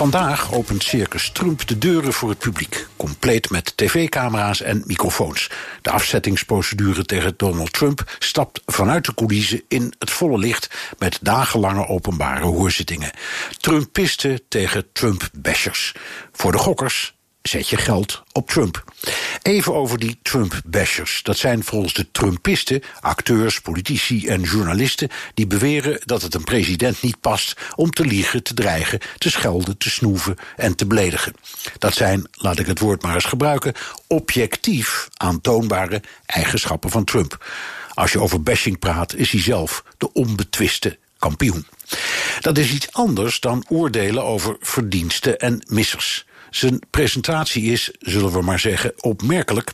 Vandaag opent Circus Trump de deuren voor het publiek. Compleet met tv-camera's en microfoons. De afzettingsprocedure tegen Donald Trump stapt vanuit de coulissen in het volle licht met dagenlange openbare hoorzittingen. Trumpisten tegen Trump-bashers. Voor de gokkers zet je geld op Trump. Even over die Trump-bashers. Dat zijn volgens de Trumpisten, acteurs, politici en journalisten... die beweren dat het een president niet past om te liegen, te dreigen... te schelden, te snoeven en te beledigen. Dat zijn, laat ik het woord maar eens gebruiken... objectief aantoonbare eigenschappen van Trump. Als je over bashing praat, is hij zelf de onbetwiste kampioen. Dat is iets anders dan oordelen over verdiensten en missers. Zijn presentatie is, zullen we maar zeggen, opmerkelijk.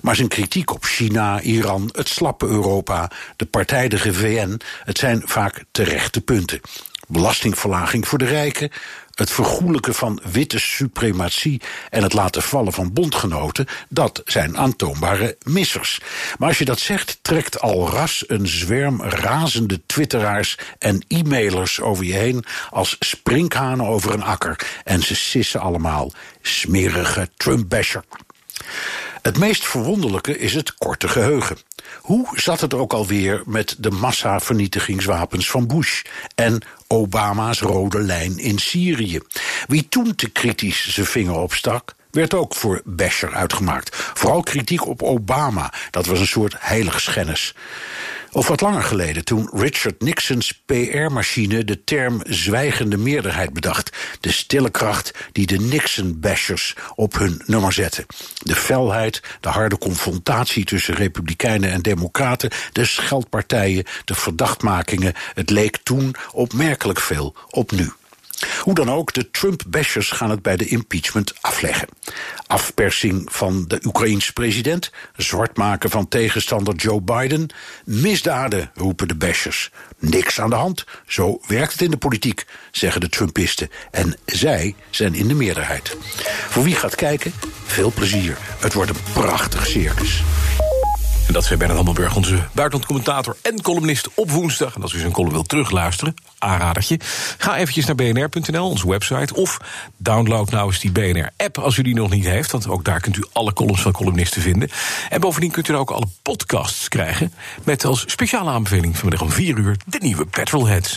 Maar zijn kritiek op China, Iran, het slappe Europa, de partijdige VN, het zijn vaak terechte punten. Belastingverlaging voor de rijken, het vergoelijken van witte suprematie en het laten vallen van bondgenoten, dat zijn aantoonbare missers. Maar als je dat zegt, trekt al ras een zwerm razende twitteraars en e-mailers over je heen als sprinkhanen over een akker. En ze sissen allemaal. Smerige Trump-basher. Het meest verwonderlijke is het korte geheugen. Hoe zat het ook alweer met de massavernietigingswapens van Bush en Obama's rode lijn in Syrië? Wie toen te kritisch zijn vinger opstak, werd ook voor Basher uitgemaakt. Vooral kritiek op Obama, dat was een soort heiligschennis. Of wat langer geleden, toen Richard Nixons PR-machine de term zwijgende meerderheid bedacht. De stille kracht die de Nixon-bashers op hun nummer zetten. De felheid, de harde confrontatie tussen republikeinen en democraten, de scheldpartijen, de verdachtmakingen. Het leek toen opmerkelijk veel op nu. Hoe dan ook, de Trump-bashers gaan het bij de impeachment afleggen. Afpersing van de Oekraïense president, zwartmaken van tegenstander Joe Biden, misdaden, roepen de bashers. Niks aan de hand, zo werkt het in de politiek, zeggen de Trumpisten. En zij zijn in de meerderheid. Voor wie gaat kijken, veel plezier. Het wordt een prachtig circus. En dat zei Bernard Hammelburg, onze buitenlandcommentator en columnist op woensdag. En als u zijn column wilt terugluisteren, aanradertje... ga eventjes naar bnr.nl, onze website... of download nou eens die BNR-app als u die nog niet heeft... want ook daar kunt u alle columns van columnisten vinden. En bovendien kunt u er ook alle podcasts krijgen... met als speciale aanbeveling vanmiddag om 4 uur de nieuwe Petrolheads.